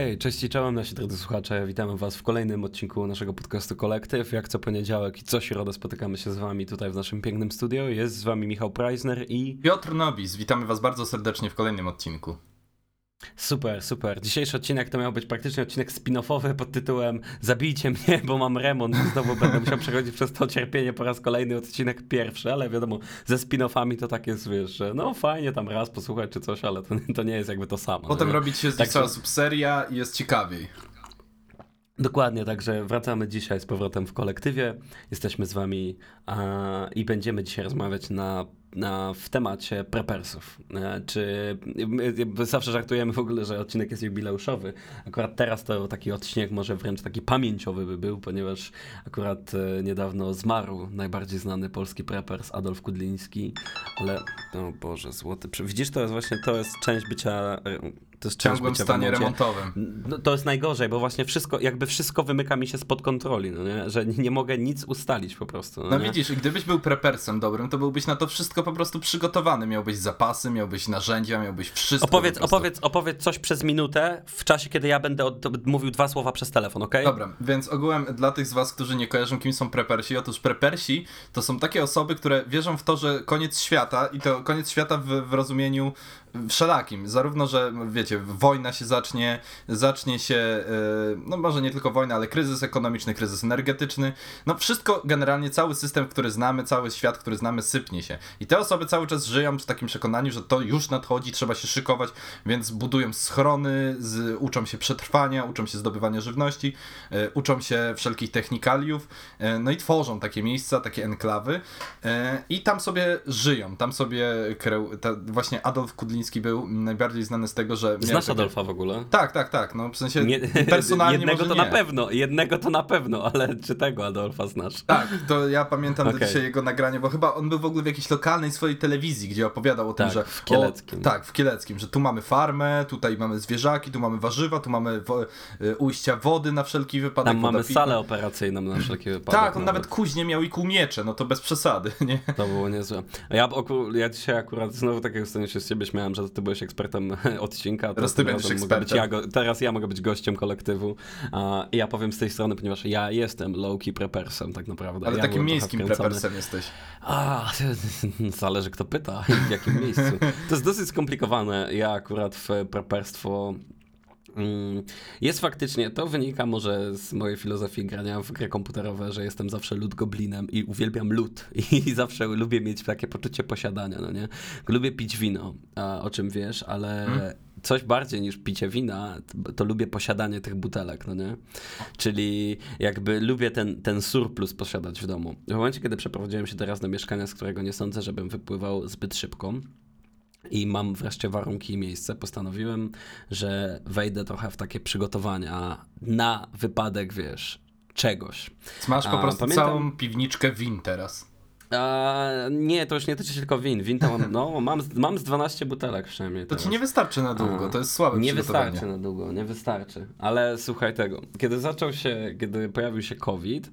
Hej, cześć i czołem nasi drodzy słuchacze, witamy was w kolejnym odcinku naszego podcastu Kolektyw. Jak co poniedziałek i co środę spotykamy się z wami tutaj w naszym pięknym studio. Jest z wami Michał Preisner i... Piotr Nobis, witamy was bardzo serdecznie w kolejnym odcinku. Super, super. Dzisiejszy odcinek to miał być praktycznie odcinek spin-offowy pod tytułem Zabijcie mnie, bo mam remont. Znowu będę musiał przechodzić przez to cierpienie po raz kolejny odcinek pierwszy, ale wiadomo, ze spin-offami to tak jest, wiesz, że no fajnie tam raz posłuchać czy coś, ale to, to nie jest jakby to samo. Potem nie? robić się z Tak cała się- subseria i jest ciekawiej. Dokładnie, także wracamy dzisiaj z powrotem w kolektywie. Jesteśmy z wami a, i będziemy dzisiaj rozmawiać na, w temacie prepersów. E, Czy my, my zawsze żartujemy w ogóle, że odcinek jest jubileuszowy. Akurat teraz to taki odcinek może wręcz taki pamięciowy by był, ponieważ akurat e, niedawno zmarł najbardziej znany polski prepers Adolf Kudliński, ale o Boże, złoty. Widzisz, to jest właśnie to jest część bycia. To jest ciągłym stanie remontowym. No, to jest najgorzej, bo właśnie wszystko, jakby wszystko wymyka mi się spod kontroli, no nie? że nie, mogę nic ustalić po prostu. No, No widzisz, gdybyś był prepersem dobrym, to byłbyś na to wszystko po prostu przygotowany. Miałbyś zapasy, miałbyś narzędzia, miałbyś wszystko. Opowiedz, opowiedz, opowiedz coś przez minutę w czasie, kiedy ja będę od, mówił dwa słowa przez telefon, okej? Dobra, więc ogółem dla tych z was, którzy nie kojarzą, kim są prepersi, otóż prepersi to są takie osoby, które wierzą w to, że koniec świata i to koniec świata w, w rozumieniu wszelakim. Zarówno, że wiecie, wojna się zacznie, zacznie się, e, no może nie tylko wojna, ale kryzys ekonomiczny, kryzys energetyczny. No wszystko, generalnie cały system, który znamy, cały świat, który znamy, sypnie się. I te osoby cały czas żyją w takim przekonaniu, że to już nadchodzi, trzeba się szykować, więc budują schrony, z, uczą się przetrwania, uczą się zdobywania żywności, e, uczą się wszelkich technikaliów, e, no i tworzą takie miejsca, takie enklawy i tam sobie żyją, tam sobie kreł, ta, właśnie Adolf Kudliński był najbardziej znany z tego, że Znasz takie- Adolfa w ogóle? Tak, tak, tak, no w sensie Nie, personalnie jednego to nie. na pewno, jednego to na pewno, ale czy tego Adolfa znasz? Tak, to ja pamiętam do Okej. dzisiaj jego nagranie, bo chyba on był w ogóle w jakiejś lokalnej swojej telewizji, gdzie opowiadał o tym, Tak, że. w Kieleckim. O, tak, w Kieleckim, że tu mamy farmę, tutaj mamy zwierzaki, tu mamy warzywa, tu mamy wo, y, ujścia wody na wszelki wypadek. Tam mamy salę operacyjną na wszelki wypadek. Tak, on nawet kuźnie miał i kółmiecze, no to bez przesady, nie? To było niezłe. A ja, ja dzisiaj akurat znowu takiego stanie się z ciebie śmiałem, że ty byłeś ekspertem odcinka. to Teraz ty będziesz ekspertem. ja go, teraz ja mogę być gościem kolektywu. I ja powiem z tej strony, ponieważ ja jestem low-key prepersem tak naprawdę. Ale ja takim miejskim prepersem jesteś. A, zależy kto pyta w jakim miejscu. To jest dosyć skomplikowane. Ja akurat w preperstwo jest faktycznie, to wynika może z mojej filozofii grania w gry komputerowe, że jestem zawsze lud goblinem i uwielbiam lód i zawsze lubię mieć takie poczucie posiadania, no nie? Lubię pić wino, o czym wiesz, ale coś bardziej niż picie wina, to, to lubię posiadanie tych butelek, no nie? Czyli jakby lubię ten, ten surplus posiadać w domu. W momencie, kiedy przeprowadziłem się teraz do mieszkania, z którego nie sądzę, żebym wypływał zbyt szybko, i mam wreszcie warunki i miejsce, postanowiłem, że wejdę trochę w takie przygotowania na wypadek, wiesz, czegoś. Masz po prostu pamiętam- całą piwniczkę win teraz. A, nie, to już nie tyczy się tylko win. Win to mam, no, mam, z- mam z 12 butelek przynajmniej. To ci nie wystarczy na długo, A, to jest słabe Nie wystarczy na długo, nie wystarczy. Ale słuchaj tego, kiedy zaczął się, kiedy pojawił się COVID?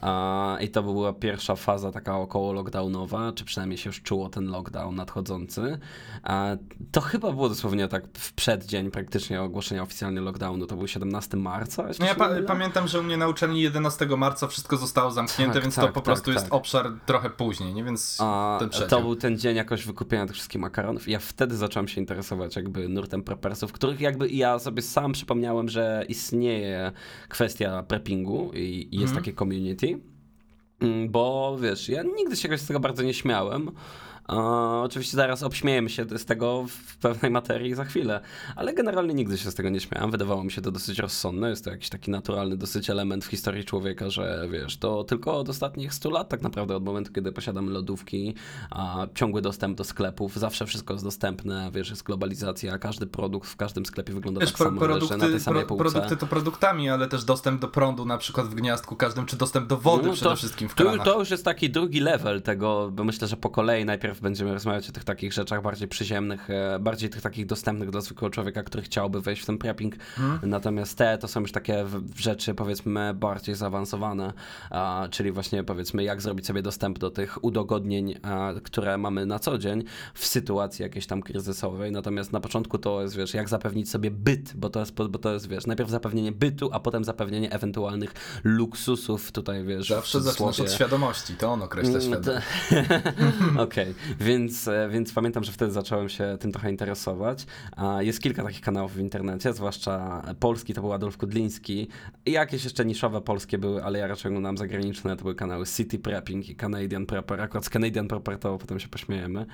A, i to była pierwsza faza taka około lockdownowa, czy przynajmniej się już czuło ten lockdown nadchodzący, a, to chyba było dosłownie tak w przeddzień praktycznie ogłoszenia oficjalnie lockdownu, to był 17 marca? No ja pa- pamiętam, że u mnie na uczelni 11 marca wszystko zostało zamknięte, Tak, więc tak, to po tak, prostu tak. jest obszar trochę później, nie? Więc A ten przedział. to był ten dzień jakoś wykupienia tych wszystkich makaronów ja wtedy zacząłem się interesować jakby nurtem prepersów, których jakby ja sobie sam przypomniałem, że istnieje kwestia preppingu i, i jest Mhm. takie community. Mm, Bo wiesz, ja nigdy się jakoś z tego bardzo nie śmiałem. Oczywiście zaraz obśmiejemy się z tego w pewnej materii za chwilę, ale generalnie nigdy się z tego nie śmiałem. Wydawało mi się to dosyć rozsądne. Jest to jakiś taki naturalny dosyć element w historii człowieka, że wiesz, to tylko od ostatnich 100 lat tak naprawdę, od momentu, kiedy posiadamy lodówki, a ciągły dostęp do sklepów, zawsze wszystko jest dostępne, wiesz, jest globalizacja, każdy produkt w każdym sklepie wygląda Wiesz, tak pro, samo, produkty, na tej samej półce. produkty to produktami, ale też dostęp do prądu na przykład w gniazdku każdym, czy dostęp do wody No, przede to- wszystkim w kranach. to już jest taki drugi level tego, bo myślę, że po kolei najpierw najpierw będziemy rozmawiać o tych takich rzeczach bardziej przyziemnych, e, bardziej tych takich dostępnych dla zwykłego człowieka, który chciałby wejść w ten prepping. Hmm. Natomiast te to są już takie rzeczy, powiedzmy, bardziej zaawansowane, czyli właśnie powiedzmy, jak zrobić sobie dostęp do tych udogodnień, które mamy na co dzień w sytuacji jakiejś tam kryzysowej. Natomiast na początku to jest, wiesz, jak zapewnić sobie byt, bo to jest, bo to jest wiesz, najpierw zapewnienie bytu, a potem zapewnienie ewentualnych luksusów tutaj, wiesz. Zawsze zaczynasz od świadomości, to on określa mm, świadomość. Okej, okay. Więc, e, więc pamiętam, że wtedy zacząłem się tym trochę interesować. Jest kilka takich kanałów w internecie, zwłaszcza polski to był Adolf Kudliński i jakieś jeszcze niszowe polskie były, ale ja raczej oglądam zagraniczne, to były kanały City Prepping i Canadian Prepper. Akurat z Canadian Prepper to potem się pośmiejemy.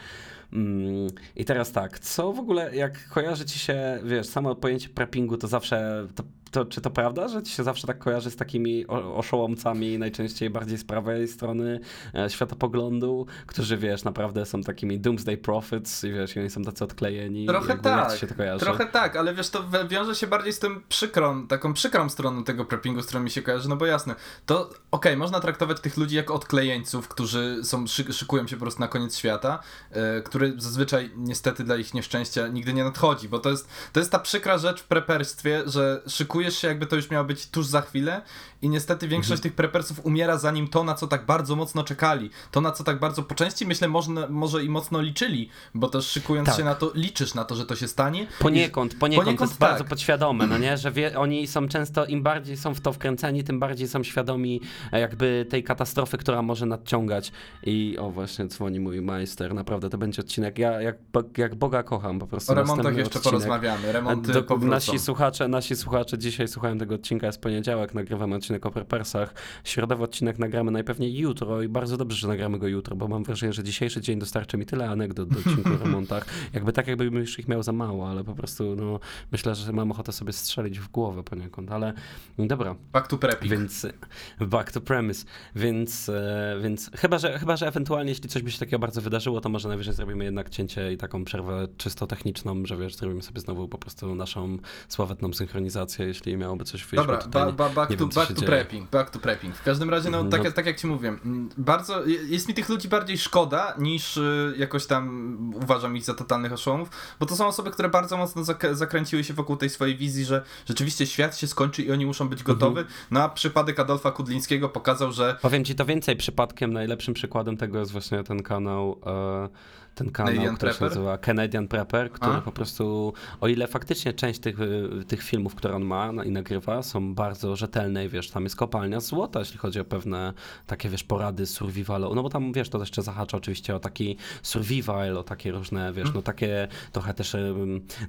Mm, I teraz tak, co w ogóle, jak kojarzy ci się, wiesz, samo pojęcie preppingu, to zawsze to to, czy to prawda, że ci się zawsze tak kojarzy z takimi oszołomcami, najczęściej bardziej z prawej strony e, światopoglądu, którzy, wiesz, naprawdę są takimi doomsday prophets i wiesz, oni są tacy odklejeni. Trochę tak, trochę tak, ale wiesz, to wiąże się bardziej z tym przykrą, taką przykrą stroną tego preppingu, z którą mi się kojarzy, no bo jasne, to okej, okay, można traktować tych ludzi jako odklejeńców, którzy są, szykują się po prostu na koniec świata, yy, który zazwyczaj niestety dla ich nieszczęścia nigdy nie nadchodzi, bo to jest, to jest ta przykra rzecz w preperstwie, że szykują szykujesz się, jakby to już miało być tuż za chwilę i niestety większość mhm. tych prepersów umiera zanim to, na co tak bardzo mocno czekali. To, na co tak bardzo po części, myślę, można, może i mocno liczyli, bo też szykując tak. się na to, liczysz na to, że to się stanie. Poniekąd, poniekąd, poniekąd to jest tak. bardzo podświadome, no nie? Że wie, oni są często, im bardziej są w to wkręceni, tym bardziej są świadomi e, jakby tej katastrofy, która może nadciągać. I o, właśnie dzwoni mój majster, naprawdę to będzie odcinek. Ja jak, jak Boga kocham po prostu. O remontach jeszcze odcinek. porozmawiamy, remonty Do, Nasi słuchacze, nasi słuchacze dzisiaj słuchają tego odcinka, jest poniedziałek, nagrywamy odcinek o prepersach. Środowy odcinek nagramy najpewniej jutro i bardzo dobrze, że nagramy go jutro, bo mam wrażenie, że dzisiejszy dzień dostarczy mi tyle anegdot do odcinku o remontach. Jakby tak, jakbym już ich miał za mało, ale po prostu no, myślę, że mam ochotę sobie strzelić w głowę poniekąd, ale dobra. Back to prepping. Więc back to premise. Więc, e, więc chyba, że, chyba, że ewentualnie jeśli coś by się takiego bardzo wydarzyło, to może najwyżej zrobimy jednak cięcie i taką przerwę czysto techniczną, że wiesz, zrobimy sobie znowu po prostu naszą sławetną synchronizację, jeśli miałoby coś wyjść. Dobra, ba, ba, back, to, back to prepping, back to prepping. W każdym razie, no, tak, no. tak jak ci mówię, bardzo, jest mi tych ludzi bardziej szkoda, niż y, jakoś tam uważam ich za totalnych oszołomów, bo to są osoby, które bardzo mocno zak zakręciły się wokół tej swojej wizji, że rzeczywiście świat się skończy i oni muszą być gotowi. Mhm. No a przypadek Adolfa Kudlińskiego pokazał, że... Powiem ci to więcej, przypadkiem najlepszym przykładem tego jest właśnie ten kanał... E, ten kanał, Canadian który Prepper? się nazywa Canadian Prepper, który A? po prostu, o ile faktycznie część tych, y, tych filmów, które on ma i nagrywa, są bardzo rzetelne i wiesz, tam jest kopalnia złota, jeśli chodzi o pewne takie, wiesz, porady survivalu, no bo tam, wiesz, to jeszcze zahacza oczywiście o taki survival, o takie różne, wiesz, no takie trochę też,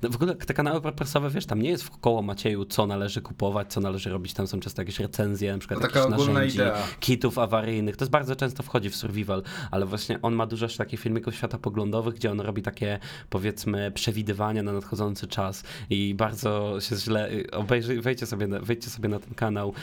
no w ogóle te kanały preppersowe, wiesz, tam nie jest w koło Macieju, co należy kupować, co należy robić, tam są często jakieś recenzje, na przykład no, jakieś narzędzi, idea. kitów awaryjnych, to jest bardzo często wchodzi w survival, ale właśnie on ma dużo jeszcze takich filmików światopoglądowych, poglądowych, gdzie on robi takie powiedzmy przewidywania na nadchodzący czas i bardzo się źle, obejrzyj, wejdźcie sobie, wejdźcie sobie na ten kanał uh,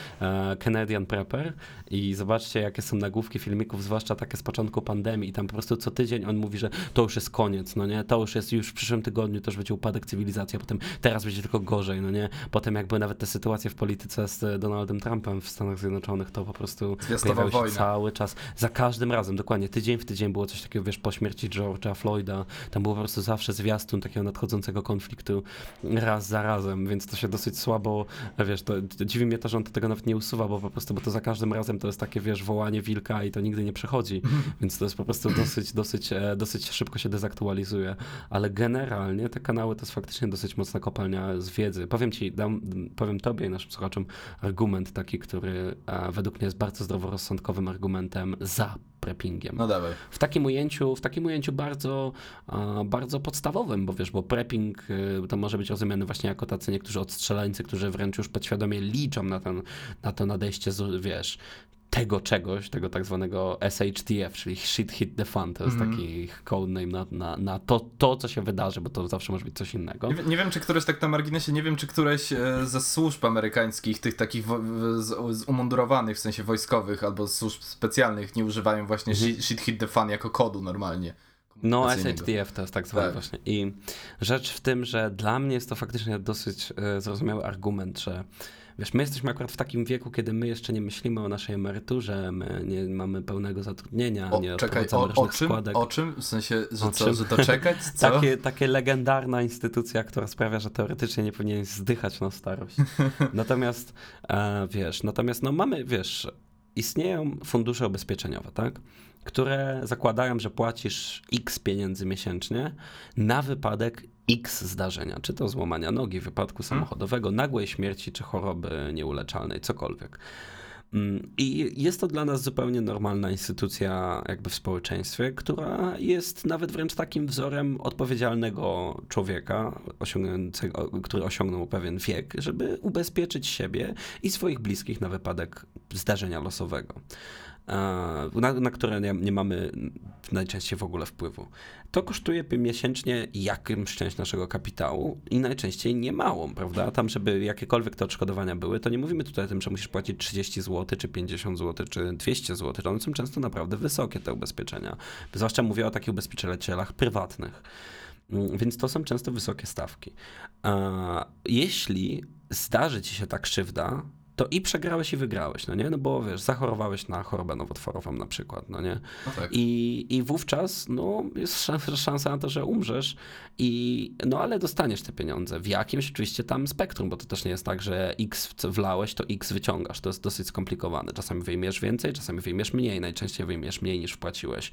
Canadian Prepper i zobaczcie jakie są nagłówki filmików, zwłaszcza takie z początku pandemii i tam po prostu co tydzień on mówi, że to już jest koniec, no nie, to już jest już w przyszłym tygodniu to już będzie upadek cywilizacji, a potem teraz będzie tylko gorzej, no nie, potem jakby nawet te sytuacje w polityce z Donaldem Trumpem w Stanach Zjednoczonych to po prostu pojawiały się cały czas, za każdym razem, dokładnie, tydzień w tydzień było coś takiego, wiesz, po śmierci George'a George'a Floyda. Tam było po prostu zawsze zwiastun takiego nadchodzącego konfliktu raz za razem, więc to się dosyć słabo, wiesz, to, dziwi mnie to, że on to tego nawet nie usuwa, bo po prostu, bo to za każdym razem to jest takie, wiesz, wołanie wilka i to nigdy nie przechodzi, więc to jest po prostu dosyć, dosyć, e, dosyć szybko się dezaktualizuje, ale generalnie te kanały to jest faktycznie dosyć mocna kopalnia z wiedzy. Powiem ci, dam, powiem tobie i naszym słuchaczom argument taki, który a, według mnie jest bardzo zdroworozsądkowym argumentem za preppingiem. No dawaj. W takim ujęciu, w takim ujęciu bardzo, bardzo podstawowym, bo wiesz, bo prepping y, to może być rozumiany właśnie jako tacy niektórzy odstrzelańcy, którzy wręcz już podświadomie liczą na, ten, na to nadejście, z, wiesz, tego czegoś, tego tak zwanego SHTF, czyli Shit Hit the Fan, to jest mm. taki codename na, na, na to, to, co się wydarzy, bo to zawsze może być coś innego. Nie, nie wiem, czy któreś tak na marginesie, nie wiem, czy któreś e, ze służb amerykańskich, tych takich z, z umundurowanych, w sensie wojskowych, albo służb specjalnych nie używają właśnie mm. Shit Hit the Fan jako kodu normalnie No. SHDF to jest tak zwany Tak. właśnie. I rzecz w tym, że dla mnie jest to faktycznie dosyć e, zrozumiały argument, że wiesz, my jesteśmy akurat w takim wieku, kiedy my jeszcze nie myślimy o naszej emeryturze, my nie mamy pełnego zatrudnienia, O, nie czekaj, o, o czym? składek. O czym? W sensie, że O co, czym? że doczekać? Co? Takie, takie legendarna instytucja, która sprawia, że teoretycznie nie powinien zdychać na starość. Natomiast, e, wiesz, natomiast no mamy, wiesz, istnieją fundusze ubezpieczeniowe, tak? Które zakładają, że płacisz x pieniędzy miesięcznie na wypadek x zdarzenia, czy to złamania nogi, wypadku samochodowego, nagłej śmierci, czy choroby nieuleczalnej, cokolwiek. Mm, I jest to dla nas zupełnie normalna instytucja jakby w społeczeństwie, która jest nawet wręcz takim wzorem odpowiedzialnego człowieka, osiągającego, który osiągnął pewien wiek, żeby ubezpieczyć siebie i swoich bliskich na wypadek zdarzenia losowego, na, na które nie, nie mamy najczęściej w ogóle wpływu. To kosztuje miesięcznie jakąś część naszego kapitału i najczęściej nie małą, prawda? Tam, żeby jakiekolwiek te odszkodowania były, to nie mówimy tutaj o tym, że musisz płacić 30 zł, czy 50 zł, czy 200 zł. One są często naprawdę wysokie, te ubezpieczenia. Zwłaszcza mówię o takich ubezpieczycielach prywatnych. Mm, Więc to są często wysokie stawki. Jeśli zdarzy ci się ta krzywda, to i przegrałeś, i wygrałeś, no nie? No bo wiesz, zachorowałeś na chorobę nowotworową na przykład, no nie? No tak. I, I wówczas no, jest szansa, na to, że umrzesz, i, no ale dostaniesz te pieniądze w jakimś oczywiście tam spektrum, bo to też nie jest tak, że x wlałeś, to x wyciągasz. To jest dosyć skomplikowane. Czasami wyjmiesz więcej, czasami wyjmiesz mniej, najczęściej wyjmiesz mniej niż wpłaciłeś.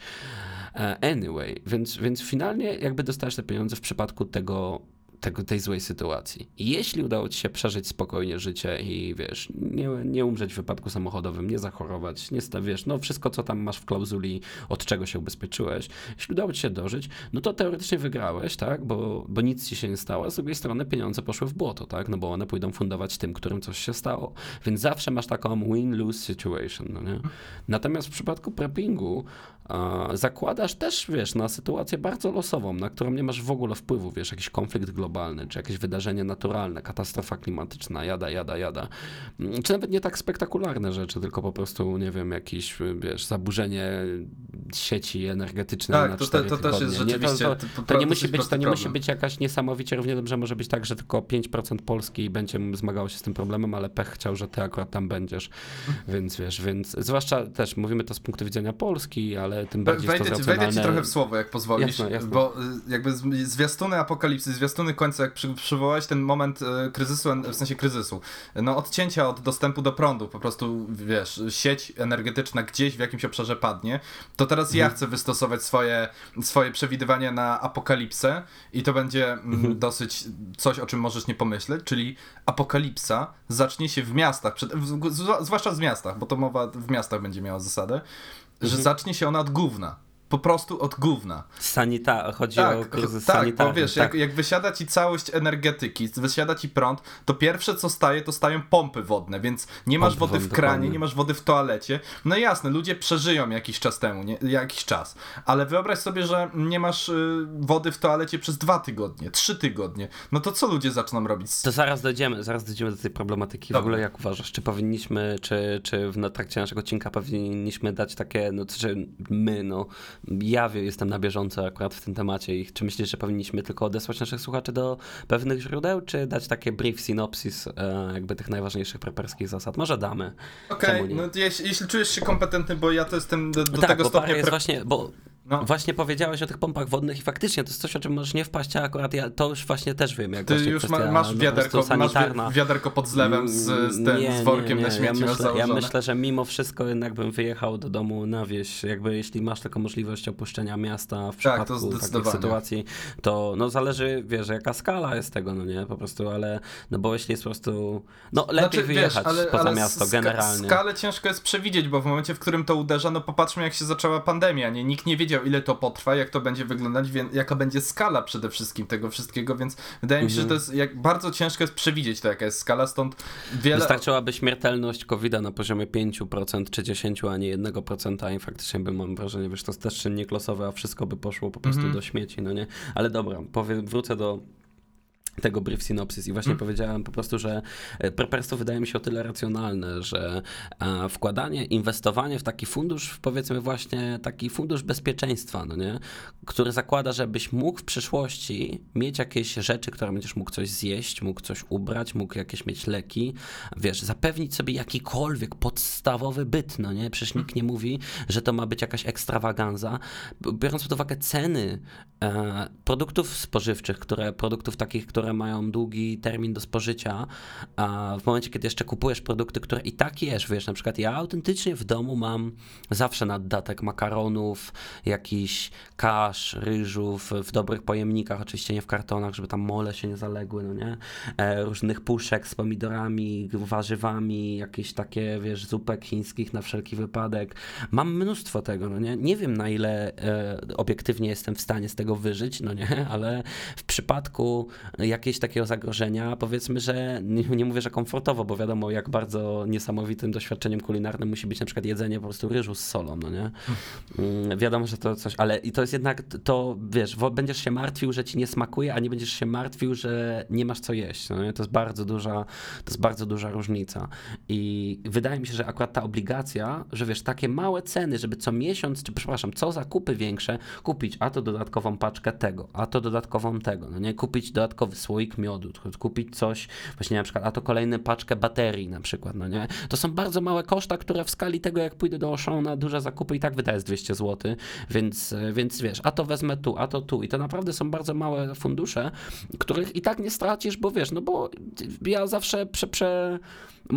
E, Anyway, więc, więc finalnie jakby dostajesz te pieniądze w przypadku tego tego, tej złej sytuacji. Jeśli udało ci się przeżyć spokojnie życie i wiesz, nie, nie umrzeć w wypadku samochodowym, nie zachorować, nie wiesz, no wszystko co tam masz w klauzuli, od czego się ubezpieczyłeś, jeśli udało ci się dożyć, no to teoretycznie wygrałeś, tak, bo, bo nic ci się nie stało, a z drugiej strony pieniądze poszły w błoto, tak, no bo one pójdą fundować tym, którym coś się stało. Więc zawsze masz taką win-lose situation, no nie? Natomiast w przypadku preppingu a, zakładasz też, wiesz, na sytuację bardzo losową, na którą nie masz w ogóle wpływu, wiesz, jakiś konflikt globalny, czy jakieś wydarzenie naturalne, katastrofa klimatyczna, jada, jada, jada. Mm, Czy nawet nie tak spektakularne rzeczy, tylko po prostu, nie wiem, jakieś, wiesz, zaburzenie sieci energetycznej Tak, na to, cztery to też jest tygodnie. Nie, rzeczywiście. to, to, to nie musi być, to nie musi być jakaś niesamowicie równie dobrze, może być tak, że tylko 5% Polski będzie zmagało się z tym problemem, ale pech chciał, że ty akurat tam będziesz, więc wiesz, więc zwłaszcza też mówimy to z punktu widzenia Polski, ale tym bardziej jest to Wejdę, ci- wejdę ci trochę w słowo, jak pozwolisz, Jasne, jasne. bo y, jakby zwiastuny apokalipsy, zwiastuny końca, jak przy, przywołałeś ten moment y, kryzysu, w sensie kryzysu, no odcięcia od dostępu do prądu, po prostu, wiesz, sieć energetyczna gdzieś w jakimś obszarze padnie, to teraz ja Mhm. chcę wystosować swoje, swoje przewidywanie na apokalipsę i to będzie mm, Mhm. dosyć coś, o czym możesz nie pomyśleć, czyli apokalipsa zacznie się w miastach, przed, w, zwłaszcza w miastach, bo to mowa w miastach będzie miała zasadę, że Mhm. zacznie się ona od gówna. Po prostu od gówna. Sanita, chodzi o Tak, kryzys tak, sanitarny. bo wiesz, tak. jak, jak wysiada ci całość energetyki, wysiada ci prąd, to pierwsze co staje, to stają pompy wodne, więc nie masz Pompy wody w kranie, nie masz wody w toalecie. No jasne, ludzie przeżyją jakiś czas temu, nie, jakiś czas, ale wyobraź sobie, że nie masz y, wody w toalecie przez dwa tygodnie, trzy tygodnie. No to co ludzie zaczną robić? To zaraz dojdziemy, zaraz dojdziemy do tej problematyki. W ogóle jak uważasz, czy powinniśmy, czy, czy w na trakcie naszego odcinka powinniśmy dać takie, no czy my, no ja jestem na bieżąco akurat w tym temacie i czy myślisz, że powinniśmy tylko odesłać naszych słuchaczy do pewnych źródeł, czy dać takie brief synopsis e, jakby tych najważniejszych preperskich zasad? Może damy. Okej, nie? no jeśli, jeśli czujesz się kompetentny, bo ja to jestem do, do tak, tego bo stopnia... jest Pre... właśnie, bo No. właśnie powiedziałeś o tych pompach wodnych i faktycznie to jest coś, o czym możesz nie wpaść, a akurat ja to już właśnie też wiem, jak Ty już kwestia, masz wiaderko, masz wiaderko pod zlewem z, z, tym, Nie, z workiem nie, na nie. śmieci ja myślę, ja myślę, że mimo wszystko jednak bym wyjechał do domu na wieś. Jakby jeśli masz taką możliwość opuszczenia miasta w Tak, przypadku takich sytuacji, to no zależy, wiesz, jaka skala jest tego, no nie, po prostu, ale no bo jeśli jest po prostu, no lepiej Znaczy, wyjechać poza miasto ska- generalnie. Skalę ciężko jest przewidzieć, bo w momencie, w którym to uderza, no popatrzmy jak się zaczęła pandemia, nie? Nikt nie wiedział ile to potrwa, jak to będzie wyglądać, wie, jaka będzie skala przede wszystkim tego wszystkiego, więc wydaje mi się, że to jest, jak bardzo ciężko jest przewidzieć to jaka jest skala, stąd wiele... Wystarczyłaby śmiertelność COVID-a na poziomie 5% czy 10%, a nie 1% i faktycznie bym mam wrażenie, wiesz, to jest też czynnik losowy, a wszystko by poszło po prostu Mhm. do śmieci, no nie? Ale dobra, powiem, wrócę do tego brief synopsis i właśnie hmm. powiedziałem po prostu, że e, preperstwo wydaje mi się o tyle racjonalne, że e, wkładanie, inwestowanie w taki fundusz, powiedzmy właśnie taki fundusz bezpieczeństwa, no nie? który zakłada, żebyś mógł w przyszłości mieć jakieś rzeczy, które będziesz mógł coś zjeść, mógł coś ubrać, mógł jakieś mieć leki, wiesz, zapewnić sobie jakikolwiek podstawowy byt, no nie? Przecież nikt nie mówi, że to ma być jakaś ekstrawaganza. Biorąc pod uwagę ceny e, produktów spożywczych, które, produktów takich, które które mają długi termin do spożycia, a w momencie, kiedy jeszcze kupujesz produkty, które i tak jesz, wiesz, na przykład ja autentycznie w domu mam zawsze naddatek makaronów, jakiś kasz, ryżów w dobrych pojemnikach, oczywiście nie w kartonach, żeby tam mole się nie zaległy, no nie? E, różnych puszek z pomidorami, warzywami, jakieś takie, wiesz, zupek chińskich na wszelki wypadek. Mam mnóstwo tego, no nie? Nie wiem na ile e, obiektywnie jestem w stanie z tego wyżyć, no nie? Ale w przypadku jakiegoś takiego zagrożenia, powiedzmy, że nie, nie, mówię, że komfortowo, bo wiadomo, jak bardzo niesamowitym doświadczeniem kulinarnym musi być na przykład jedzenie po prostu ryżu z solą, no nie? Mm, wiadomo, że to coś, ale i to jest jednak, to wiesz, będziesz się martwił, że ci nie smakuje, a nie będziesz się martwił, że nie masz co jeść, no nie? To jest bardzo duża, to jest bardzo duża różnica i wydaje mi się, że akurat ta obligacja, że wiesz, takie małe ceny, żeby co miesiąc, czy przepraszam, co zakupy większe, kupić, a to dodatkową paczkę tego, a to dodatkową tego, no nie? Kupić dodatkowy słoik miodu, kupić coś, właśnie na przykład, a to kolejną paczkę baterii na przykład, no nie? To są bardzo małe koszta, które w skali tego, jak pójdę do Auchan na duże zakupy i tak wydaje z 200 zł, więc, więc wiesz, a to wezmę tu, a to tu i to naprawdę są bardzo małe fundusze, których i tak nie stracisz, bo wiesz, no bo ja zawsze prze, prze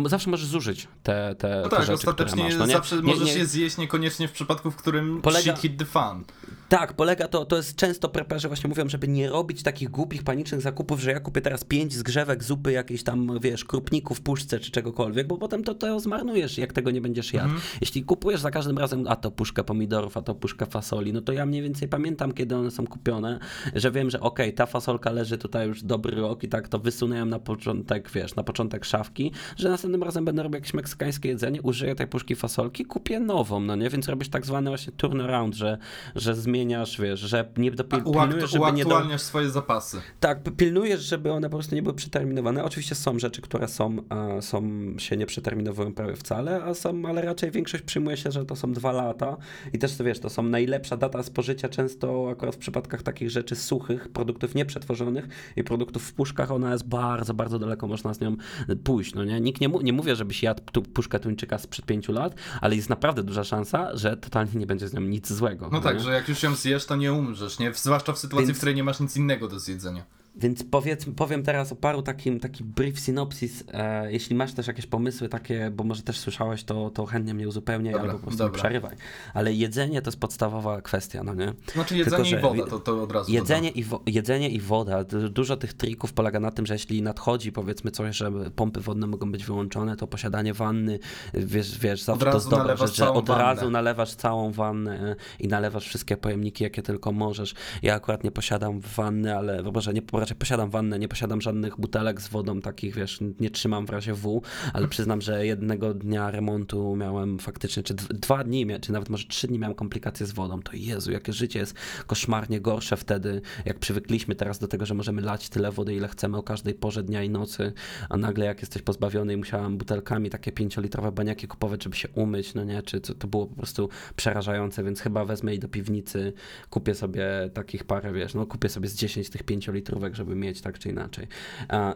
zawsze możesz zużyć te, te, no te tak, rzeczy, ostatecznie masz, no nie? zawsze nie, możesz nie, je zjeść niekoniecznie w przypadku, w którym polega... shit hit the fan. Tak, polega to, to jest często preperzy właśnie mówią, żeby nie robić takich głupich, panicznych zakupów, że ja kupię teraz pięć zgrzewek zupy jakiejś tam, wiesz, krupników w puszce czy czegokolwiek, bo potem to, to zmarnujesz, jak tego nie będziesz jadł. Mm. Jeśli kupujesz za każdym razem, a to puszkę pomidorów, a to puszkę fasoli, no to ja mniej więcej pamiętam, kiedy one są kupione, że wiem, że okej, okay, ta fasolka leży tutaj już dobry rok i tak to wysunąłem na początek, wiesz, na początek szafki, że następnym razem będę robił jakieś meksykańskie jedzenie, użyję tej puszki fasolki, kupię nową, no nie? Więc robisz tak zwany właśnie turnaround, że, że zmieniasz, wiesz, że nie dopil, pilnujesz, żeby nie do... swoje zapasy. Tak, pilnujesz, żeby one po prostu nie były przeterminowane. Oczywiście są rzeczy, które są, są się nie przeterminowują prawie wcale, a są, ale raczej większość przyjmuje się, że to są dwa lata i też to wiesz, to są najlepsza data spożycia często akurat w przypadkach takich rzeczy suchych, produktów nieprzetworzonych i produktów w puszkach, ona jest bardzo, bardzo daleko, można z nią pójść, no nie? Nikt nie, nie mówię, żebyś jadł tu, puszkę tuńczyka sprzed pięciu lat, ale jest naprawdę duża szansa, że totalnie nie będzie z nią nic złego. No, no tak, nie? że jak już ją zjesz, to nie umrzesz, nie? Zwłaszcza w sytuacji, Więc... w której nie masz nic innego do zjedzenia. Więc powiedz, powiem teraz o paru takim taki brief synopsis. E, jeśli masz też jakieś pomysły takie, bo może też słyszałeś, to, to chętnie mnie uzupełniaj dobra, albo po prostu przerywaj. Ale jedzenie to jest podstawowa kwestia, no nie? Znaczy jedzenie Tylko, i woda, to, to od razu. Jedzenie i, wo, jedzenie i woda. Dużo tych trików polega na tym, że jeśli nadchodzi powiedzmy coś, że pompy wodne mogą być wyłączone, to posiadanie wanny, wiesz, wiesz zawsze to jest dobra rzecz, że od wannę. razu nalewasz całą wannę i nalewasz wszystkie pojemniki, jakie tylko możesz. Ja akurat nie posiadam wanny, ale, boże, nie raczej posiadam wannę, nie posiadam żadnych butelek z wodą takich, wiesz, nie trzymam w razie W, ale przyznam, że jednego dnia remontu miałem faktycznie, czy dwa dni, czy nawet może trzy dni miałem komplikacje z wodą. To Jezu, jakie życie jest koszmarnie gorsze wtedy, jak przywykliśmy teraz do tego, że możemy lać tyle wody, ile chcemy o każdej porze dnia i nocy, a nagle jak jesteś pozbawiony i musiałam butelkami takie pięciolitrowe baniaki kupować, żeby się umyć, no nie, czy to, to było po prostu przerażające, więc chyba wezmę i do piwnicy, kupię sobie takich parę, wiesz, no kupię sobie z 10 tych pięciolitrówek, żeby mieć tak czy inaczej.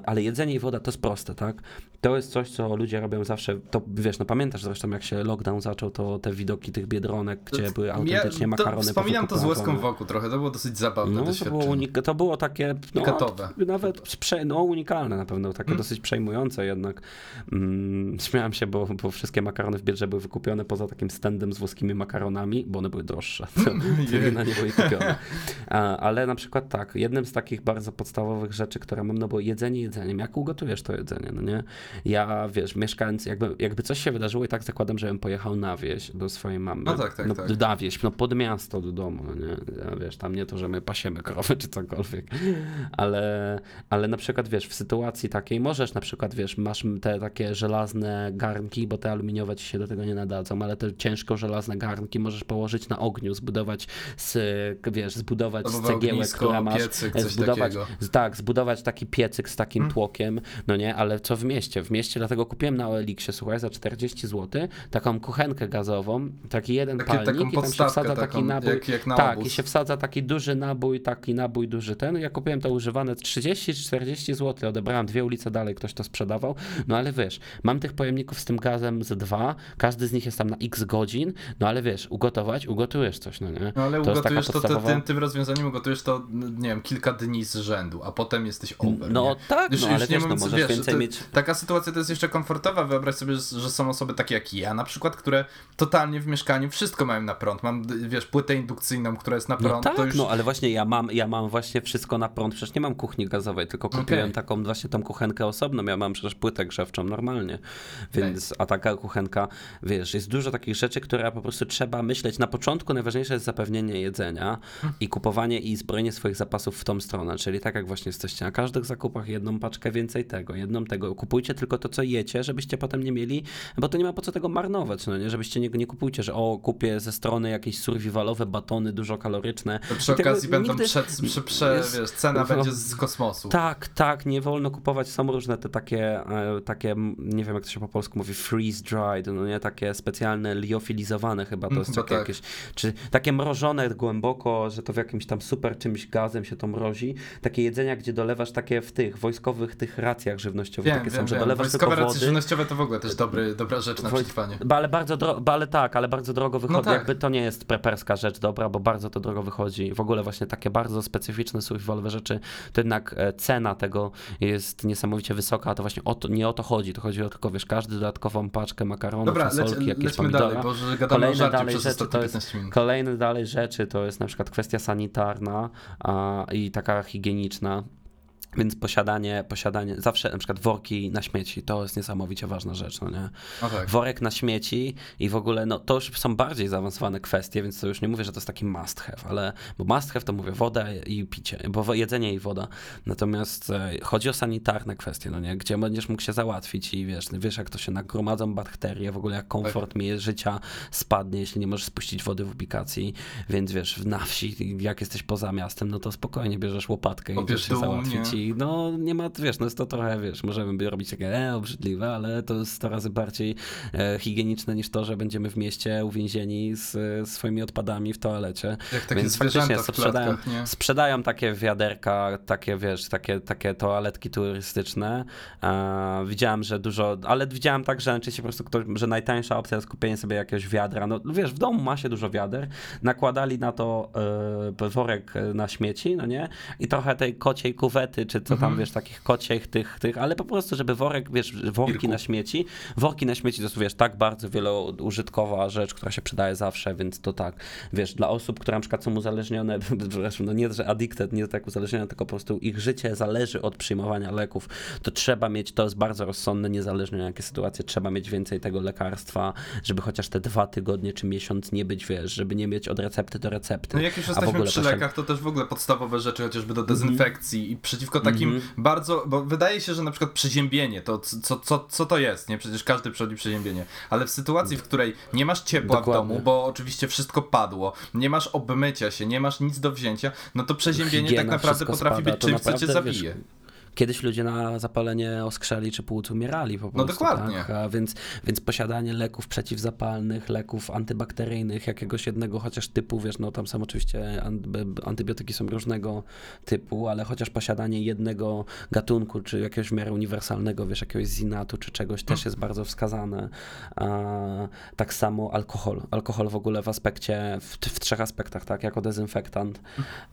Ale jedzenie i woda to jest proste, tak? To jest coś, co ludzie robią zawsze, to wiesz, no pamiętasz zresztą jak się lockdown zaczął, to te widoki tych biedronek, gdzie były autentycznie ja, makarony Wspominam to z łezką wokół trochę, to było dosyć zabawne no, to było, to było takie, no, nawet prze, no, unikalne na pewno, takie hmm. dosyć przejmujące jednak. Mm, śmiałem się, bo, bo wszystkie makarony w Biedrze były wykupione poza takim standem z włoskimi makaronami, bo one były droższe, to, to na nie były kupione. ale na przykład tak, jednym z takich bardzo podstawowych rzeczy, które mam, no bo jedzenie jedzeniem, jak ugotujesz to jedzenie, no nie? Ja, wiesz, mieszkając, jakby, jakby coś się wydarzyło i tak zakładam, że bym pojechał na wieś do swojej mamy. No tak, tak, no, tak. Na wieś, no pod miasto do domu, no nie? Ja, wiesz, tam nie to, że my pasiemy krowy czy cokolwiek, ale, ale na przykład, wiesz, w sytuacji takiej możesz na przykład, wiesz, masz te takie żelazne garnki, bo te aluminiowe ci się do tego nie nadadzą, ale te ciężko żelazne garnki możesz położyć na ogniu, zbudować z, wiesz, zbudować z cegiełek, która masz, piecyk, zbudować, takiego. Tak, zbudować taki piecyk z takim hmm. tłokiem, no nie, ale co w mieście? W mieście dlatego kupiłem na OLX-ie, słuchaj, za 40 zł taką kuchenkę gazową, taki jeden Takie, palnik i tam się wsadza taki nabój. Jak, jak na tak, obóz. i się wsadza taki duży nabój, taki nabój duży ten. Ja kupiłem to używane 30 czy 40 zł, odebrałem dwie ulice dalej, ktoś to sprzedawał, no ale wiesz, mam tych pojemników z tym gazem z dwa, każdy z nich jest tam na x godzin, no ale wiesz, ugotować, ugotujesz coś, no nie? No ale to ugotujesz to, podstawowa... tym, tym rozwiązaniem ugotujesz to, nie wiem, kilka dni z rzędu, a potem jesteś over. No nie? tak, już, no, ale już wiesz, no, możesz wiesz, więcej mieć... Taka sytuacja to jest jeszcze komfortowa, wyobraź sobie, że są osoby takie jak ja na przykład, które totalnie w mieszkaniu wszystko mają na prąd. Mam, wiesz, płytę indukcyjną, która jest na no prąd. No tak, już... no ale właśnie ja mam, ja mam właśnie wszystko na prąd, przecież nie mam kuchni gazowej, tylko kupiłem okay. taką właśnie tą kuchenkę osobną, ja mam przecież płytę grzewczą normalnie, więc, okay. a taka kuchenka, wiesz, jest dużo takich rzeczy, które po prostu trzeba myśleć. Na początku najważniejsze jest zapewnienie jedzenia i kupowanie i zbrojenie swoich zapasów w tą stronę, czyli tak jak właśnie jesteście na każdych zakupach jedną paczkę więcej tego, jedną tego, kupujcie tylko to, co jecie, żebyście potem nie mieli, bo to nie ma po co tego marnować, no nie, żebyście nie, nie kupujcie, że o, kupię ze strony jakieś survivalowe batony, dużo kaloryczne. To przy okazji będą nigdy... przed, prze, prze, jest, wiesz, cena no, będzie z kosmosu. Tak, tak, nie wolno kupować, są różne te takie, e, takie, nie wiem jak to się po polsku mówi, freeze dried, no nie, takie specjalne liofilizowane chyba, to jest takie tak. jakieś, czy takie mrożone głęboko, że to w jakimś tam super czymś gazem się to mrozi, takie jedzenia, gdzie dolewasz takie w tych wojskowych tych racjach żywnościowych, wiem, takie wiem, są, że dolewasz tylko wody. żywnościowe to w ogóle też dobry, dobra rzecz na przetrwanie. Ale bardzo, dro- ale tak, ale bardzo drogo wychodzi, no tak. jakby to nie jest preperska rzecz dobra, bo bardzo to drogo wychodzi. W ogóle właśnie takie bardzo specyficzne survivalowe rzeczy, to jednak e, cena tego jest niesamowicie wysoka, a to właśnie o to, nie o to chodzi, to chodzi o tylko, wiesz, każdy dodatkową paczkę makaronów, Dobra, fasolki, jakieś pomidora. Dalej, bo że kolejne dalej rzeczy to jest, kolejne dalej rzeczy to jest na przykład kwestia sanitarna a, i taka higieniczna. Więc posiadanie, posiadanie, zawsze na przykład worki na śmieci, to jest niesamowicie ważna rzecz, no nie? No tak. Worek na śmieci i w ogóle, no to już są bardziej zaawansowane kwestie, więc to już nie mówię, że to jest taki must have, ale, bo must have to mówię wodę i picie, bo jedzenie i woda. Natomiast e, chodzi o sanitarne kwestie, no nie? Gdzie będziesz mógł się załatwić i wiesz, wiesz jak to się nagromadzą bakterie, w ogóle jak komfort tak. mi życia spadnie, jeśli nie możesz spuścić wody w ubikacji, więc wiesz, na wsi, jak jesteś poza miastem, no to spokojnie bierzesz łopatkę i idziesz się załatwić nie? I no nie ma, wiesz, no jest to trochę, wiesz, możemy robić takie e, obrzydliwe, ale to jest 100 razy bardziej e, higieniczne niż to, że będziemy w mieście uwięzieni z e, swoimi odpadami w toalecie. Jak takie Więc faktycznie sprzedają, sprzedają takie wiaderka, takie, wiesz, takie, takie toaletki turystyczne. E, widziałem, że dużo, ale widziałem także najczęściej po prostu ktoś, że najtańsza opcja jest kupienie sobie jakiegoś wiadra. No wiesz, w domu ma się dużo wiader, nakładali na to e, worek na śmieci, no nie? I trochę tej kociej kuwety, czy co tam, mhm. wiesz, takich kociech, tych, tych, ale po prostu, żeby worek, wiesz, worki Irku. na śmieci, worki na śmieci to jest, wiesz, tak bardzo wieloużytkowa rzecz, która się przydaje zawsze, więc to tak, wiesz, dla osób, które na przykład są uzależnione, no nie, że addicted, nie tak uzależnione, tylko po prostu ich życie zależy od przyjmowania leków, to trzeba mieć, to jest bardzo rozsądne, niezależnie na jakie sytuacje, trzeba mieć więcej tego lekarstwa, żeby chociaż te dwa tygodnie czy miesiąc nie być, wiesz, żeby nie mieć od recepty do recepty. No jak już jesteśmy przy lekach, to też w ogóle podstawowe rzeczy, chociażby do dezynfekcji mm i przeciwko takim mm -hmm. bardzo, bo wydaje się, że na przykład przeziębienie, to co, co, co to jest, nie? Przecież każdy przechodzi przeziębienie, ale w sytuacji, w której nie masz ciepła Dokładnie. w domu, bo oczywiście wszystko padło, nie masz obmycia się, nie masz nic do wzięcia, no to przeziębienie Higiena, tak naprawdę potrafi spada, być czymś, co cię zabije. Wiesz, Kiedyś ludzie na zapalenie oskrzeli czy płuc umierali po no prostu. No dokładnie. Tak? Więc, więc posiadanie leków przeciwzapalnych, leków antybakteryjnych, jakiegoś jednego chociaż typu, wiesz, no tam są oczywiście antybiotyki są różnego typu, ale chociaż posiadanie jednego gatunku, czy jakiegoś w miarę uniwersalnego, wiesz, jakiegoś zinatu, czy czegoś też hmm. jest bardzo wskazane. Tak samo alkohol. Alkohol w ogóle w aspekcie, w, w trzech aspektach, tak, jako dezynfektant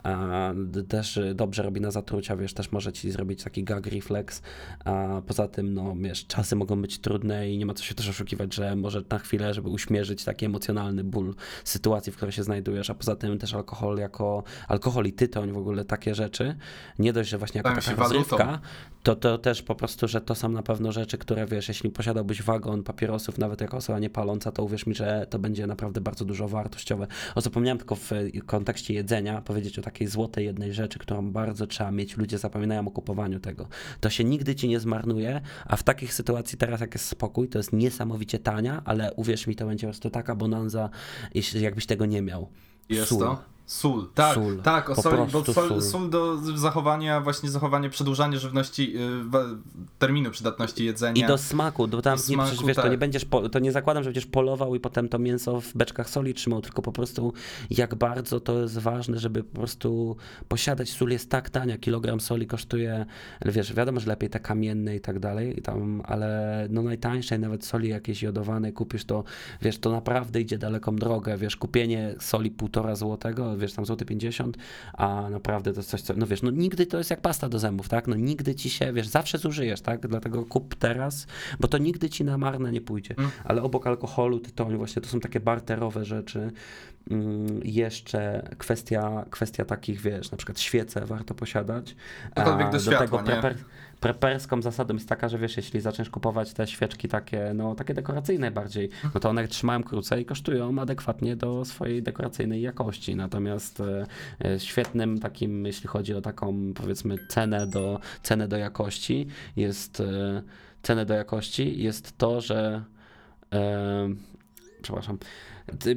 a, też dobrze robi na zatrucia, wiesz, też może ci zrobić taki gag reflex, a poza tym, no wiesz, czasy mogą być trudne i nie ma co się też oszukiwać, że może na chwilę, żeby uśmierzyć taki emocjonalny ból sytuacji, w której się znajdujesz, a poza tym też alkohol jako, alkohol i tytoń, w ogóle takie rzeczy, nie dość, że właśnie jako taka rozrywka, to, to też po prostu, że to są na pewno rzeczy, które wiesz, jeśli posiadałbyś wagon papierosów, nawet jako osoba niepaląca, to uwierz mi, że to będzie naprawdę bardzo dużo wartościowe. O zapomniałem tylko w kontekście jedzenia powiedzieć o takiej złotej jednej rzeczy, którą bardzo trzeba mieć, ludzie zapominają o kupowaniu tego. To się nigdy ci nie zmarnuje, a w takich sytuacji teraz jak jest spokój, to jest niesamowicie tania, ale uwierz mi, to będzie po prostu taka bonanza, jakbyś tego nie miał. Jest Sól. to? Sól, tak, Sól, tak, o soli, bo sol, sól. sól do zachowania, właśnie zachowanie, przedłużanie żywności, yy, wa- terminu przydatności jedzenia. I do smaku, do tam, Do nie, przecież smaku, wiesz, to tak. nie będziesz, po, to nie zakładam, że będziesz polował i potem to mięso w beczkach soli trzymał, tylko po prostu jak bardzo to jest ważne, żeby po prostu posiadać. Sól jest tak tania, kilogram soli kosztuje, ale wiesz, wiadomo, że lepiej te kamienne i tak dalej, i tam, ale no najtańszej nawet soli jakiejś jodowanej kupisz, to wiesz, to naprawdę idzie daleką drogę, wiesz, kupienie soli półtora złotego, wiesz, tam złoty 50, a naprawdę to jest coś, co, no wiesz, no nigdy to jest jak pasta do zębów, tak, no nigdy ci się, wiesz, zawsze zużyjesz, tak, dlatego kup teraz, bo to nigdy ci na marne nie pójdzie, Mm. ale obok alkoholu, tytoniu, właśnie to są takie barterowe rzeczy, Mm, jeszcze kwestia, kwestia takich, wiesz, na przykład świece warto posiadać. Cokolwiek do światła, tego nie? Preper, preperską zasadą jest taka, że wiesz, jeśli zaczniesz kupować te świeczki takie, no takie dekoracyjne bardziej, no to one trzymają krócej i kosztują adekwatnie do swojej dekoracyjnej jakości. Natomiast e, e, świetnym takim, jeśli chodzi o taką powiedzmy cenę do, cenę do jakości, jest e, cenę do jakości jest to, że przepraszam,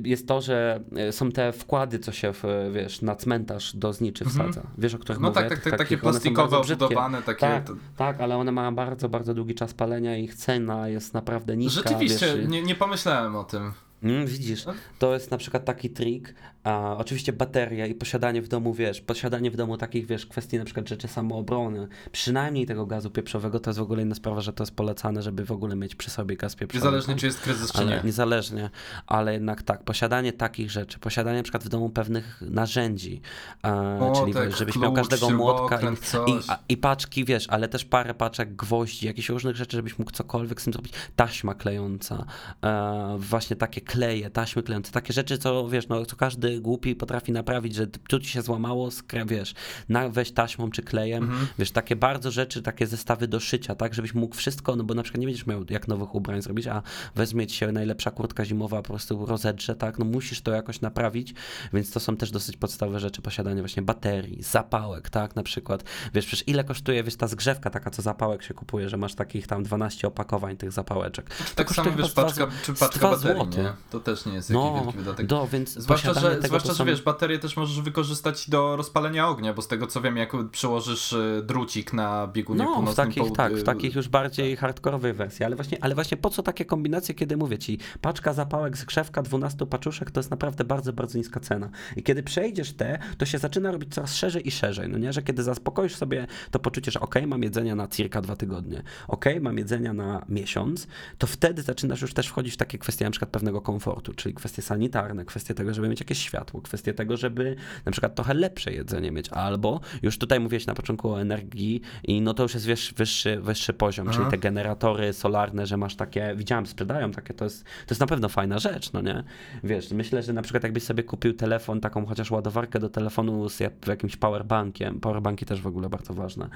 jest to, że e, są te wkłady, co się, w, e, wiesz, na cmentarz do zniczy Mhm. wsadza. Wiesz, o których No mówię? tak, tak, tak, Takich- takie plastikowe, obudowane, takie... Tak, tak, ale one mają bardzo, bardzo długi czas palenia i ich cena jest naprawdę niska. Rzeczywiście, wiesz, nie, nie pomyślałem o tym. Mm, widzisz, to jest na przykład taki trik, a oczywiście bateria i posiadanie w domu, wiesz, posiadanie w domu takich, wiesz, kwestii na przykład rzeczy samoobrony, przynajmniej tego gazu pieprzowego, to jest w ogóle inna sprawa, że to jest polecane, żeby w ogóle mieć przy sobie gaz pieprzowy. Niezależnie tak? czy jest kryzys, czy ale nie. niezależnie, ale jednak tak, posiadanie takich rzeczy, posiadanie na przykład w domu pewnych narzędzi, e, czyli Młotek, wiesz, żebyś miał klucz, każdego młotka i, i, a, i paczki, wiesz, ale też parę paczek gwoździ, jakichś różnych rzeczy, żebyś mógł cokolwiek z tym zrobić. Taśma klejąca, e, właśnie takie kleje, taśmy klejące, takie rzeczy, co wiesz, no, co każdy głupi potrafi naprawić, że tu ci się złamało, skre, wiesz, na, weź taśmą czy klejem, Mhm. wiesz, takie bardzo rzeczy, takie zestawy do szycia, tak, żebyś mógł wszystko, no bo na przykład nie będziesz miał jak nowych ubrań zrobić, a weźmie ci się najlepsza kurtka zimowa, po prostu rozedrze, tak, no musisz to jakoś naprawić, więc to są też dosyć podstawowe rzeczy, posiadanie właśnie baterii, zapałek, tak, na przykład, wiesz, przecież ile kosztuje, wiesz, ta zgrzewka taka, co zapałek się kupuje, że masz takich tam 12 opakowań tych zapałeczek. To Tak samo wiesz, paczka, czy paczka baterii, nie? To też nie jest jakiś No, wielki wydatek. do, więc Zwłaszcza, że, zwłaszcza że wiesz, baterię też możesz wykorzystać do rozpalenia ognia, bo z tego co wiem, jak przyłożysz y, drucik na biegunie No, w północnym... takich, poł- tak, w takich już bardziej hardkorowych wersji, ale właśnie, ale właśnie po co takie kombinacje, kiedy mówię ci, paczka zapałek z krzewka 12 paczuszek to jest naprawdę bardzo, bardzo niska cena. I kiedy przejdziesz te, to się zaczyna robić coraz szerzej i szerzej, no nie, że kiedy zaspokoisz sobie to poczucie, że ok, mam jedzenia na circa dwa tygodnie, ok, mam jedzenia na miesiąc, to wtedy zaczynasz już też wchodzić w takie kwestie na przykład pewnego komfortu, czyli kwestie sanitarne, kwestie tego, żeby mieć jakieś światło, kwestie tego, żeby na przykład trochę lepsze jedzenie mieć, albo już tutaj mówiłeś na początku o energii i no to już jest wiesz, wyższy, wyższy poziom, czyli Aha. te generatory solarne, że masz takie, widziałem, sprzedają takie, to jest, to jest na pewno fajna rzecz, no nie? Wiesz, myślę, że na przykład jakbyś sobie kupił telefon, taką chociaż ładowarkę do telefonu z jak- jakimś powerbankiem, powerbanki też w ogóle bardzo ważne.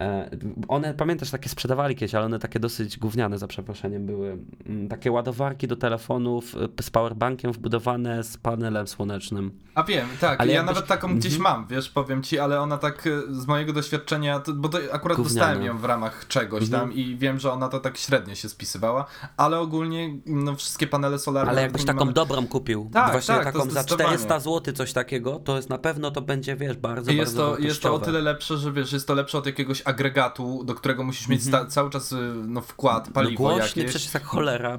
E, One, pamiętasz, takie sprzedawali kiedyś, ale one takie dosyć gówniane, za przeproszeniem, były. Mm, Takie ładowarki do telefonów e, z powerbankiem wbudowane z panelem słonecznym. A wiem, tak, Ale ja nawet taką gdzieś Mhm. mam, wiesz, powiem ci, ale ona tak y, z mojego doświadczenia, bo to akurat Gówniana. dostałem ją w ramach czegoś Mhm. tam i wiem, że ona to tak średnio się spisywała, ale ogólnie no, wszystkie panele solarne... Ale jakbyś taką minimalne- dobrą kupił, Tak, właśnie tak, taką za zdecydowanie. 400 zł, coś takiego, to jest na pewno, to będzie, wiesz, bardzo, Jest bardzo to, jest to o tyle lepsze, że wiesz, jest to lepsze od jakiegoś agregatu, do którego musisz mieć sta- cały czas y, no, wkład. No paliwo głośny, jakieś. przecież jak cholera,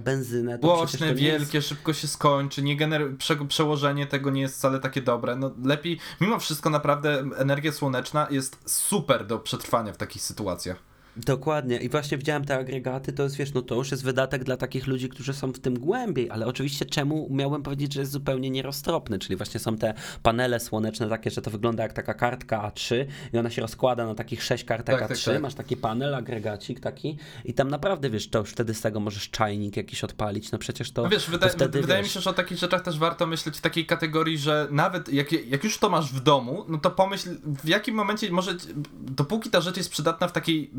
przecież Głośne, nie jest- wielkie, szybko się skończy, nie gener- prze- przełożenie tego nie jest wcale takie dobre. No lepiej, mimo wszystko naprawdę energia słoneczna jest super do przetrwania w takich sytuacjach. Dokładnie. I właśnie widziałem te agregaty, to jest, wiesz, no to już jest wydatek dla takich ludzi, którzy są w tym głębiej, ale oczywiście czemu miałem powiedzieć, że jest zupełnie nieroztropny, czyli właśnie są te panele słoneczne takie, że to wygląda jak taka kartka A3 i ona się rozkłada na takich sześć kartek Tak, tak, A3, tak. masz taki panel, agregacik taki i tam naprawdę, wiesz, to już wtedy z tego możesz czajnik jakiś odpalić, no przecież to, No wiesz, to wyda- wtedy, wydaje wiesz, mi się, że o takich rzeczach też warto myśleć w takiej kategorii, że nawet jak, jak już to masz w domu, no to pomyśl w jakim momencie może, dopóki ta rzecz jest przydatna w takiej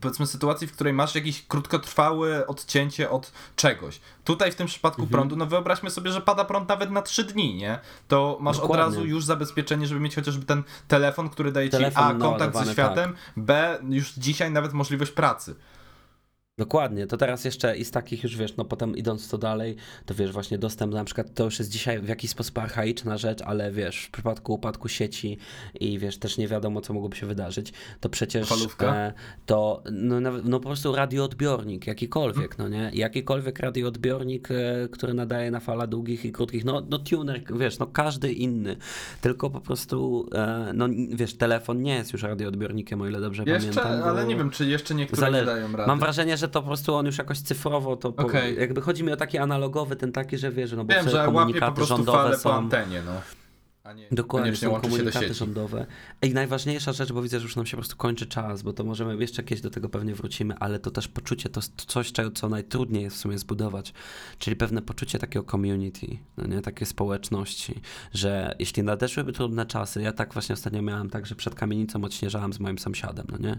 powiedzmy sytuacji, w której masz jakieś krótkotrwałe odcięcie od czegoś. Tutaj w tym przypadku Mhm. prądu, no wyobraźmy sobie, że pada prąd nawet na trzy dni, nie? To masz Dokładnie. od razu już zabezpieczenie, żeby mieć chociażby ten telefon, który daje ci Telefon A, kontakt ze światem, B, już dzisiaj nawet możliwość pracy. Dokładnie, to teraz jeszcze i z takich już wiesz, no potem idąc to dalej, to wiesz, właśnie dostęp na przykład to już jest dzisiaj w jakiś sposób archaiczna rzecz, ale wiesz, w przypadku upadku sieci i wiesz, też nie wiadomo, co mogłoby się wydarzyć, to przecież e, to no, no po prostu radioodbiornik, jakikolwiek, no nie? Jakikolwiek radioodbiornik, e, który nadaje na fala długich i krótkich, no, no tuner, wiesz, no każdy inny, tylko po prostu, e, no wiesz, telefon nie jest już radioodbiornikiem, o ile dobrze jeszcze, pamiętam. Ale nie wiem, czy jeszcze niektóre Zale... dają radę. Mam wrażenie, że że to po prostu on już jakoś cyfrowo to. Okay. Po, jakby chodzi mi o taki analogowy, ten taki, że wiesz, no bo Wiem, że komunikaty rządowe są. Po antenie, no. Nie, Dokładnie, są komunikaty rządowe. I najważniejsza rzecz, bo widzę, że już nam się po prostu kończy czas, bo to możemy jeszcze kiedyś do tego pewnie wrócimy, ale to też poczucie, to coś, co najtrudniej jest w sumie zbudować, czyli pewne poczucie takiego community, no nie, takiej społeczności, że jeśli nadeszłyby trudne czasy, ja tak właśnie ostatnio miałem tak, że przed kamienicą odśnieżałem z moim sąsiadem, no nie?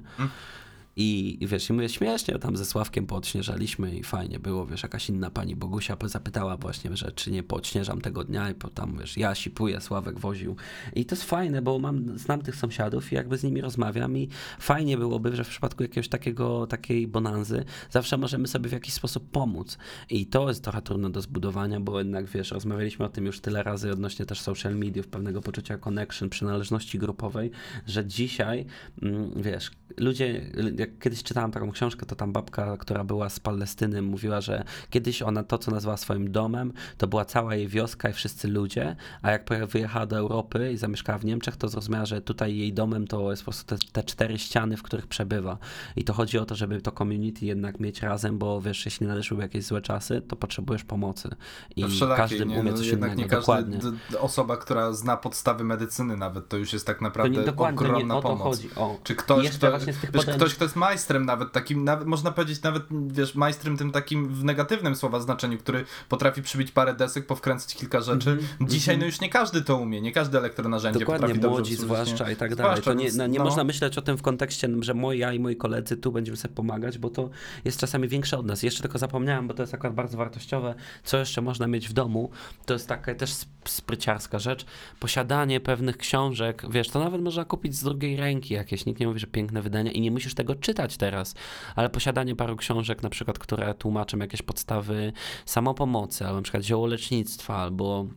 I, I wiesz, i mówię śmiesznie, tam ze Sławkiem poodśnieżaliśmy i fajnie było, wiesz, jakaś inna pani Bogusia zapytała właśnie, że czy nie poodśnieżam tego dnia i potem, wiesz, ja sipuję, Sławek woził. I to jest fajne, bo mam, znam tych sąsiadów i jakby z nimi rozmawiam i fajnie byłoby, że w przypadku jakiegoś takiego, takiej bonanzy zawsze możemy sobie w jakiś sposób pomóc. I to jest trochę trudne do zbudowania, bo jednak, wiesz, rozmawialiśmy o tym już tyle razy odnośnie też social mediów, pewnego poczucia connection, przynależności grupowej, że dzisiaj, mm, wiesz, ludzie, jak kiedyś czytałam taką książkę, to tam babka, która była z Palestyny, mówiła, że kiedyś ona to, co nazwała swoim domem, to była cała jej wioska i wszyscy ludzie, a jak wyjechała do Europy i zamieszkała w Niemczech, to zrozumiała, że tutaj jej domem to jest po prostu te, te cztery ściany, w których przebywa. I to chodzi o to, żeby to community jednak mieć razem, bo wiesz, jeśli nadeszły jakieś złe czasy, to potrzebujesz pomocy. I każdy umie nie, no, coś jednak innego. nie każdy osoba, która zna podstawy medycyny nawet, to już jest tak naprawdę to nie, ogromna nie o to pomoc. Chodzi. O, Czy ktoś, kto, wiesz, ktoś, kto jest majstrem nawet takim, nawet, można powiedzieć nawet, wiesz, majstrem tym takim w negatywnym słowa znaczeniu, który potrafi przybić parę desek, powkręcać kilka rzeczy. Mm -hmm. Dzisiaj no już nie każdy to umie, nie każde elektronarzędzie Dokładnie, potrafi młodzi zwłaszcza i tak dalej. Zwłaszcza, to nie, no, nie no. można myśleć o tym w kontekście, że moi, ja i moi koledzy tu będziemy sobie pomagać, bo to jest czasami większe od nas. Jeszcze tylko zapomniałem, bo to jest akurat bardzo wartościowe, co jeszcze można mieć w domu. To jest taka też spryciarska rzecz. Posiadanie pewnych książek, wiesz, to nawet można kupić z drugiej ręki jakieś. Nikt nie mówi, że piękne wydania i nie musisz tego czytać teraz, ale posiadanie paru książek, na przykład, które tłumaczą jakieś podstawy samopomocy, albo na przykład ziołolecznictwa, albo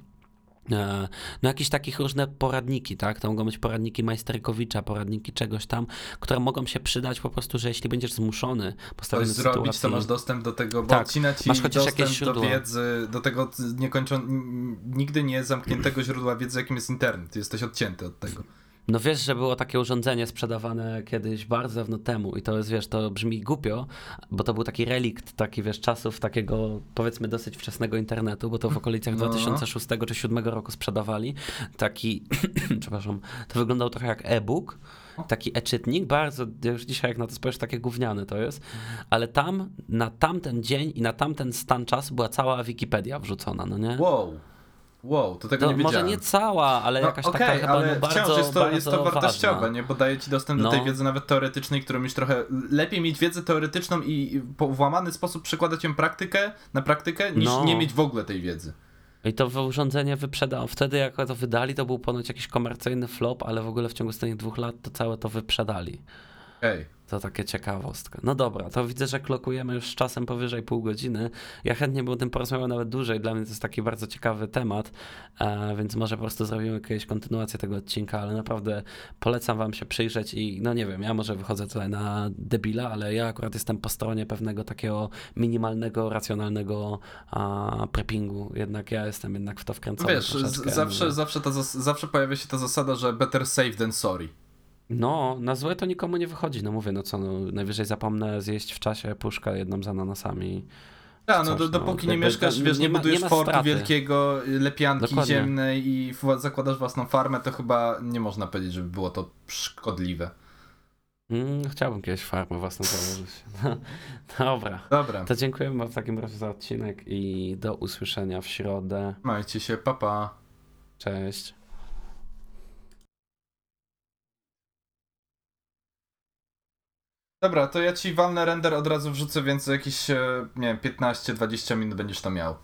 e, no jakieś takich różne poradniki, tak? To mogą być poradniki Majsterkowicza, poradniki czegoś tam, które mogą się przydać po prostu, że jeśli będziesz zmuszony postawić zrobić, sytuacji... to masz dostęp do tego, bo tak, odcina ci masz chociaż dostęp jakieś do wiedzy, do tego niekończon... nigdy nie zamkniętego źródła wiedzy, jakim jest internet. Jesteś odcięty od tego. No wiesz, że było takie urządzenie sprzedawane kiedyś bardzo dawno temu i to jest, wiesz, to brzmi głupio, bo to był taki relikt, taki, wiesz, czasów takiego, powiedzmy, dosyć wczesnego internetu, bo to w okolicach no. 2006 czy 2007 roku sprzedawali. Taki, przepraszam, to wyglądał trochę jak e-book, taki e-czytnik, bardzo, już dzisiaj jak na to spojrzysz, takie gówniane to jest, ale tam, na tamten dzień i na tamten stan czasu była cała Wikipedia wrzucona, no nie? Wow. Wow, to tego to nie wiedziałem. Może nie cała, ale no, jakaś okay, taka chyba ale no bardzo, wciąż jest to, jest to wartościowe, ważna. nie? Bo daje ci dostęp no. do tej wiedzy nawet teoretycznej, którą już trochę lepiej mieć wiedzę teoretyczną i w włamany sposób przekładać ją praktykę, na praktykę, niż no. nie mieć w ogóle tej wiedzy. I to urządzenie wyprzedało. Wtedy jak to wydali, to był ponoć jakiś komercyjny flop, ale w ogóle w ciągu ostatnich dwóch lat to całe to wyprzedali. Ej. To takie ciekawostka. No dobra, to widzę, że klokujemy już z czasem powyżej pół godziny. Ja chętnie bym o tym porozmawiał nawet dłużej. Dla mnie to jest taki bardzo ciekawy temat, e, więc może po prostu zrobimy jakąś kontynuację tego odcinka, ale naprawdę polecam wam się przyjrzeć i no nie wiem, ja może wychodzę tutaj na debila, ale ja akurat jestem po stronie pewnego takiego minimalnego, racjonalnego a, preppingu. Jednak ja jestem jednak w to wkręcony Wiesz, zawsze, zawsze, ta, zawsze pojawia się ta zasada, że better safe than sorry. No, na złe to nikomu nie wychodzi. No mówię, no co, no, najwyżej zapomnę zjeść w czasie puszkę jedną z ananasami. Tak, no do, dopóki no, nie mieszkasz, wiesz, nie, nie budujesz fortu wielkiego, lepianki Dokładnie. ziemnej i zakładasz własną farmę, to chyba nie można powiedzieć, żeby było to szkodliwe. Mm, chciałbym kiedyś farmę własną założyć. No, dobra. Dobra. To dziękujemy w takim razie za odcinek i do usłyszenia w środę. Majcie się, papa. Pa. Cześć. Dobra, to ja ci walnę render od razu wrzucę, więc jakieś, e, nie wiem, 15-20 minut będziesz to miał.